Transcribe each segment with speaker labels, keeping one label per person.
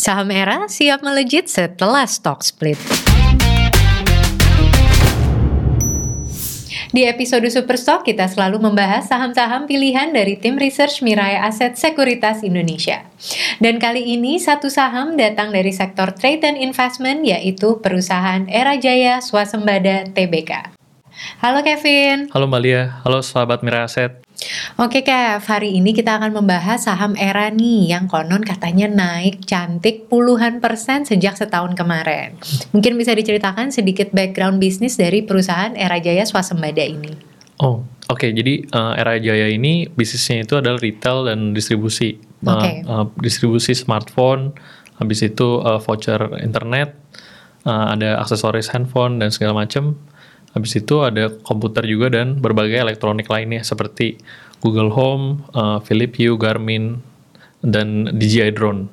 Speaker 1: Saham era siap melejit setelah stock split. Di episode Superstock, kita selalu membahas saham-saham pilihan dari tim research Mirai Aset Sekuritas Indonesia. Dan kali ini satu saham datang dari sektor trade and investment yaitu perusahaan Era Jaya Swasembada Tbk. Halo Kevin.
Speaker 2: Halo Mbak Lia, halo sahabat Mirai Aset.
Speaker 1: Oke Kev, hari ini kita akan membahas saham era nih yang konon katanya naik cantik puluhan persen sejak setahun kemarin. Mungkin bisa diceritakan sedikit background bisnis dari perusahaan Era Jaya Swasembada ini.
Speaker 2: Oh, oke. Okay. Jadi uh, Era Jaya ini bisnisnya itu adalah retail dan distribusi.
Speaker 1: Okay.
Speaker 2: Uh, uh, distribusi smartphone, habis itu uh, voucher internet, uh, ada aksesoris handphone dan segala macam Habis itu ada komputer juga dan berbagai elektronik lainnya seperti Google Home, uh, Philips Hue, Garmin, dan DJI drone.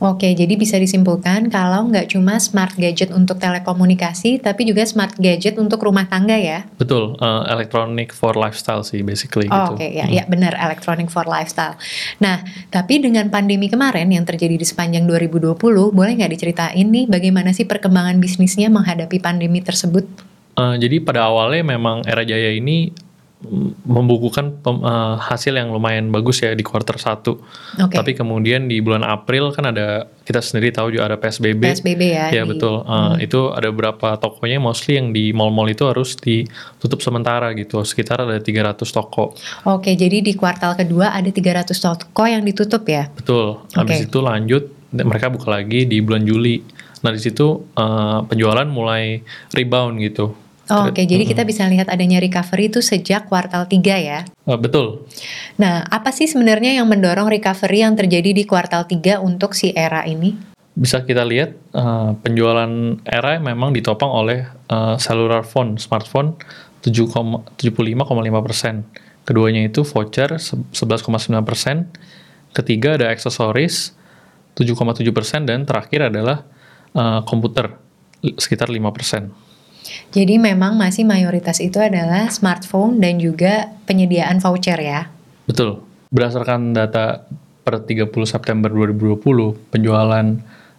Speaker 1: Oke, jadi bisa disimpulkan kalau nggak cuma smart gadget untuk telekomunikasi, tapi juga smart gadget untuk rumah tangga ya?
Speaker 2: Betul, uh, electronic for lifestyle sih basically
Speaker 1: oh,
Speaker 2: gitu.
Speaker 1: Oke, okay, ya, hmm. ya benar, electronic for lifestyle. Nah, tapi dengan pandemi kemarin yang terjadi di sepanjang 2020, boleh nggak diceritain nih bagaimana sih perkembangan bisnisnya menghadapi pandemi tersebut?
Speaker 2: Uh, jadi pada awalnya memang Era Jaya ini membukukan pem, uh, hasil yang lumayan bagus ya di kuarter 1.
Speaker 1: Okay.
Speaker 2: Tapi kemudian di bulan April kan ada kita sendiri tahu juga ada PSBB.
Speaker 1: PSBB ya.
Speaker 2: Ya di, betul. Uh, hmm. Itu ada beberapa tokonya mostly yang di mall-mall itu harus ditutup sementara gitu. Sekitar ada 300 toko.
Speaker 1: Oke, jadi di kuartal kedua ada 300 toko yang ditutup ya.
Speaker 2: Betul. Habis okay. itu lanjut mereka buka lagi di bulan Juli. Nah, di situ uh, penjualan mulai rebound gitu
Speaker 1: Oh, Oke, okay. jadi kita bisa lihat adanya recovery itu sejak kuartal 3 ya?
Speaker 2: Uh, betul.
Speaker 1: Nah, apa sih sebenarnya yang mendorong recovery yang terjadi di kuartal 3 untuk si era ini?
Speaker 2: Bisa kita lihat uh, penjualan era memang ditopang oleh uh, cellular phone, smartphone 75,5 persen. Keduanya itu voucher 11,9 persen. Ketiga ada aksesoris 7,7 persen dan terakhir adalah uh, komputer sekitar 5 persen.
Speaker 1: Jadi memang masih mayoritas itu adalah smartphone dan juga penyediaan voucher ya?
Speaker 2: Betul. Berdasarkan data per 30 September 2020, penjualan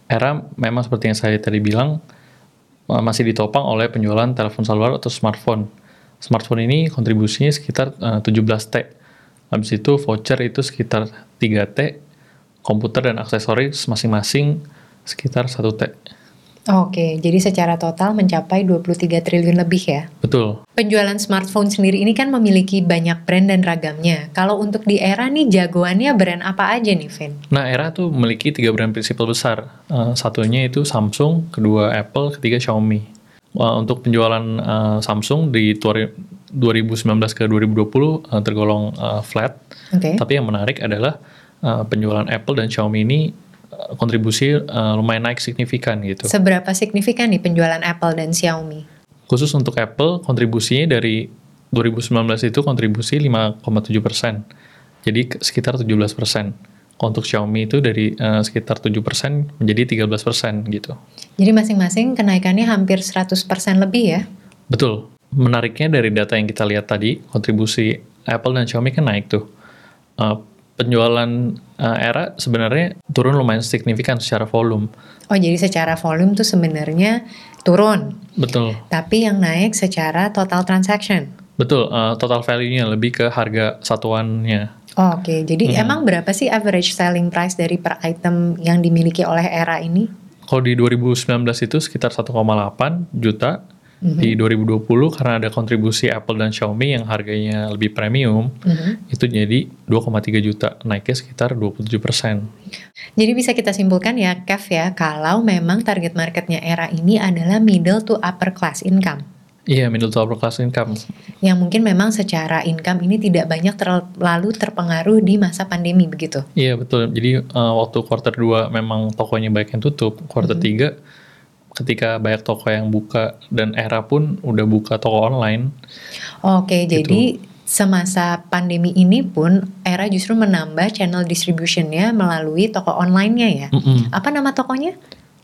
Speaker 2: era memang seperti yang saya tadi bilang eh, masih ditopang oleh penjualan telepon seluler atau smartphone. Smartphone ini kontribusinya sekitar uh, 17T. Habis itu voucher itu sekitar 3T, komputer dan aksesoris masing-masing sekitar 1T.
Speaker 1: Oke, jadi secara total mencapai 23 triliun lebih ya?
Speaker 2: Betul.
Speaker 1: Penjualan smartphone sendiri ini kan memiliki banyak brand dan ragamnya. Kalau untuk di era nih jagoannya brand apa aja nih, Vin?
Speaker 2: Nah, era tuh memiliki tiga brand prinsipal besar. Uh, satunya itu Samsung, kedua Apple, ketiga Xiaomi. Uh, untuk penjualan uh, Samsung di 2019 ke 2020 uh, tergolong uh, flat.
Speaker 1: Okay.
Speaker 2: Tapi yang menarik adalah uh, penjualan Apple dan Xiaomi ini kontribusi uh, lumayan naik signifikan gitu.
Speaker 1: Seberapa signifikan nih penjualan Apple dan Xiaomi?
Speaker 2: Khusus untuk Apple, kontribusinya dari 2019 itu kontribusi 5,7 persen. Jadi sekitar 17 persen. Untuk Xiaomi itu dari uh, sekitar 7 persen menjadi 13 persen gitu.
Speaker 1: Jadi masing-masing kenaikannya hampir 100 persen lebih ya?
Speaker 2: Betul. Menariknya dari data yang kita lihat tadi, kontribusi Apple dan Xiaomi kan naik tuh. Uh, penjualan uh, era sebenarnya turun lumayan signifikan secara volume.
Speaker 1: Oh, jadi secara volume tuh sebenarnya turun.
Speaker 2: Betul.
Speaker 1: Tapi yang naik secara total transaction.
Speaker 2: Betul, uh, total value-nya lebih ke harga satuannya.
Speaker 1: Oh, Oke, okay. jadi hmm. emang berapa sih average selling price dari per item yang dimiliki oleh era ini?
Speaker 2: Kalau di 2019 itu sekitar 1,8 juta, hmm Di 2020 karena ada kontribusi Apple dan Xiaomi yang harganya lebih premium, mm-hmm. itu jadi 2,3 juta, naiknya sekitar 27 persen.
Speaker 1: Jadi bisa kita simpulkan ya, Kev ya, kalau memang target marketnya era ini adalah middle to upper class income.
Speaker 2: Iya, middle to upper class income.
Speaker 1: Yang mungkin memang secara income ini tidak banyak terlalu terpengaruh di masa pandemi begitu.
Speaker 2: Iya, betul. Jadi uh, waktu quarter 2 memang tokonya banyak yang tutup, quarter. 3 ketika banyak toko yang buka dan era pun udah buka toko online.
Speaker 1: Oke, gitu. jadi semasa pandemi ini pun era justru menambah channel distributionnya melalui toko online-nya ya. Mm -mm. Apa nama tokonya?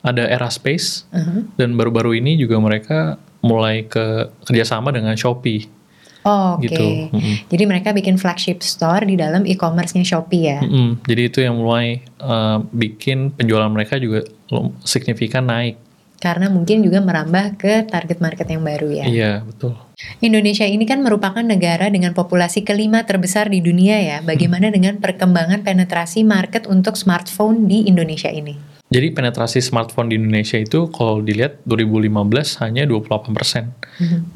Speaker 2: Ada Era Space uh -huh. dan baru-baru ini juga mereka mulai ke kerjasama dengan Shopee.
Speaker 1: Oh, Oke,
Speaker 2: Gitu, mm-mm.
Speaker 1: jadi mereka bikin flagship store di dalam e-commerce-nya Shopee ya.
Speaker 2: Mm-mm. Jadi itu yang mulai eh, bikin penjualan mereka juga signifikan naik.
Speaker 1: Karena mungkin juga merambah ke target market yang baru ya.
Speaker 2: Iya betul.
Speaker 1: Indonesia ini kan merupakan negara dengan populasi kelima terbesar di dunia ya. Bagaimana dengan perkembangan penetrasi market untuk smartphone di Indonesia ini?
Speaker 2: Jadi penetrasi smartphone di Indonesia itu kalau dilihat 2015 hanya 28%.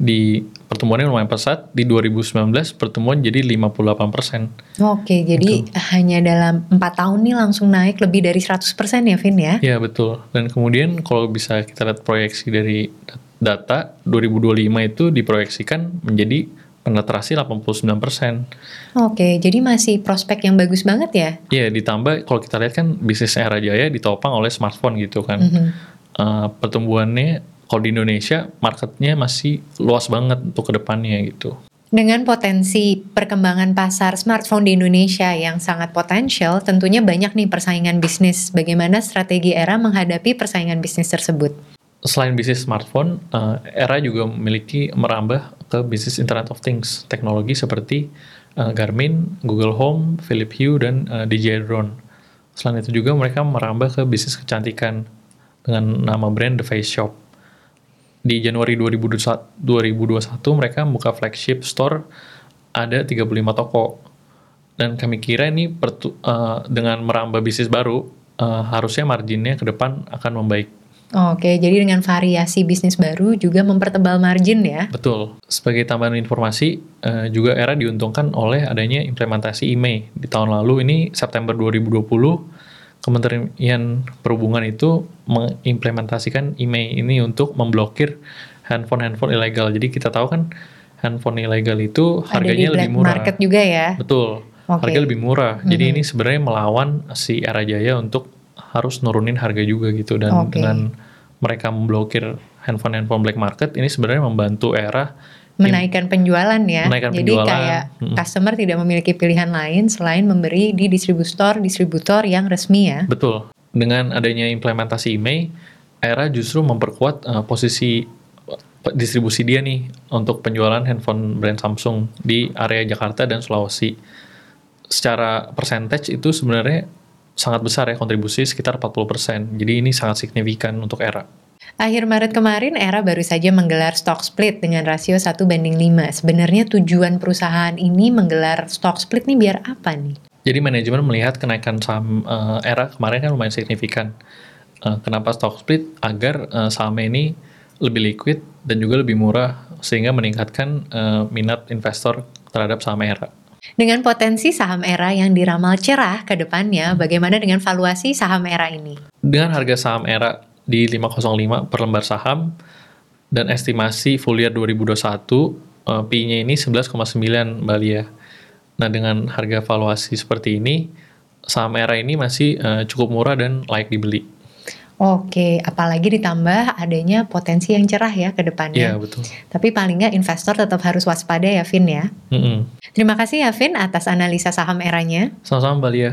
Speaker 2: Di pertumbuhannya lumayan pesat, di 2019 pertumbuhan jadi 58%.
Speaker 1: Oke, jadi hanya dalam empat tahun nih langsung naik lebih dari 100% ya, Vin ya?
Speaker 2: Iya betul. Dan kemudian kalau bisa kita lihat proyeksi dari data 2025 itu diproyeksikan menjadi penetrasi 89%.
Speaker 1: Oke, jadi masih prospek yang bagus banget ya?
Speaker 2: Iya, ditambah kalau kita lihat kan bisnis Era Jaya ditopang oleh smartphone gitu kan.
Speaker 1: Mhm.
Speaker 2: Eh, pertumbuhannya kalau di Indonesia marketnya masih luas banget untuk ke depannya gitu.
Speaker 1: Dengan potensi perkembangan pasar smartphone di Indonesia yang sangat potensial, tentunya banyak nih persaingan bisnis. Bagaimana strategi era menghadapi persaingan bisnis tersebut?
Speaker 2: Selain bisnis smartphone, eh, Era juga memiliki merambah ke bisnis Internet of Things, teknologi seperti eh, Garmin, Google Home, Philips Hue, dan eh, DJI Drone. Selain itu juga mereka merambah ke bisnis kecantikan dengan nama brand The Face Shop. Di Januari 2021, 2021 mereka buka flagship store ada 35 toko. Dan kami kira ini eh, dengan merambah bisnis baru, eh, harusnya marginnya ke depan akan membaik.
Speaker 1: Oke, jadi dengan variasi bisnis baru juga mempertebal margin ya?
Speaker 2: Betul. Sebagai tambahan informasi, eh, juga Era diuntungkan oleh adanya implementasi IMEI. Di tahun lalu ini September 2020, Kementerian Perhubungan itu mengimplementasikan IMEI ini untuk memblokir handphone-handphone ilegal. Jadi kita tahu kan handphone ilegal itu
Speaker 1: Ada di
Speaker 2: harganya lebih murah.
Speaker 1: market juga ya?
Speaker 2: Betul.
Speaker 1: Oke.
Speaker 2: Harga lebih murah. Jadi ini sebenarnya melawan si Era Jaya untuk harus nurunin harga juga gitu dan
Speaker 1: Oke.
Speaker 2: dengan mereka memblokir handphone-handphone black market ini sebenarnya membantu Era
Speaker 1: Menaikkan penjualan ya?
Speaker 2: Menaikkan
Speaker 1: jadi
Speaker 2: penjualan.
Speaker 1: kayak customer tidak memiliki pilihan lain selain memberi di distributor-distributor yang resmi ya?
Speaker 2: Betul. Dengan adanya implementasi IMEI, Era justru memperkuat eh, posisi eh, distribusi dia nih untuk penjualan handphone brand Samsung di area Jakarta dan Sulawesi. Secara percentage itu sebenarnya sangat besar ya kontribusi sekitar 40%. Jadi ini sangat signifikan untuk Era.
Speaker 1: Akhir Maret kemarin, Era baru saja menggelar stock split dengan rasio 1 banding 5. Sebenarnya tujuan perusahaan ini menggelar stock split nih biar apa nih?
Speaker 2: Jadi manajemen melihat kenaikan saham eh, Era kemarin kan lumayan signifikan. Eh, kenapa stock split? Agar eh, sahamnya ini lebih liquid dan juga lebih murah sehingga meningkatkan eh, minat investor terhadap saham Era.
Speaker 1: Dengan potensi saham Era yang diramal cerah ke depannya, bagaimana dengan valuasi saham Era ini?
Speaker 2: Dengan harga saham Era di 505 per lembar saham dan estimasi full year 2021 eh, P-nya ini 11,9 Mbak Lia. Nah, dengan harga valuasi seperti ini, saham Era ini masih eh, cukup murah dan layak dibeli.
Speaker 1: Oke, apalagi ditambah adanya potensi yang cerah ya ke depannya.
Speaker 2: Iya, betul.
Speaker 1: Tapi paling nggak investor tetap harus waspada ya, Vin ya.
Speaker 2: Mm-mm.
Speaker 1: Terima kasih ya, Vin, atas analisa saham eranya.
Speaker 2: Sama-sama Mbak Lia.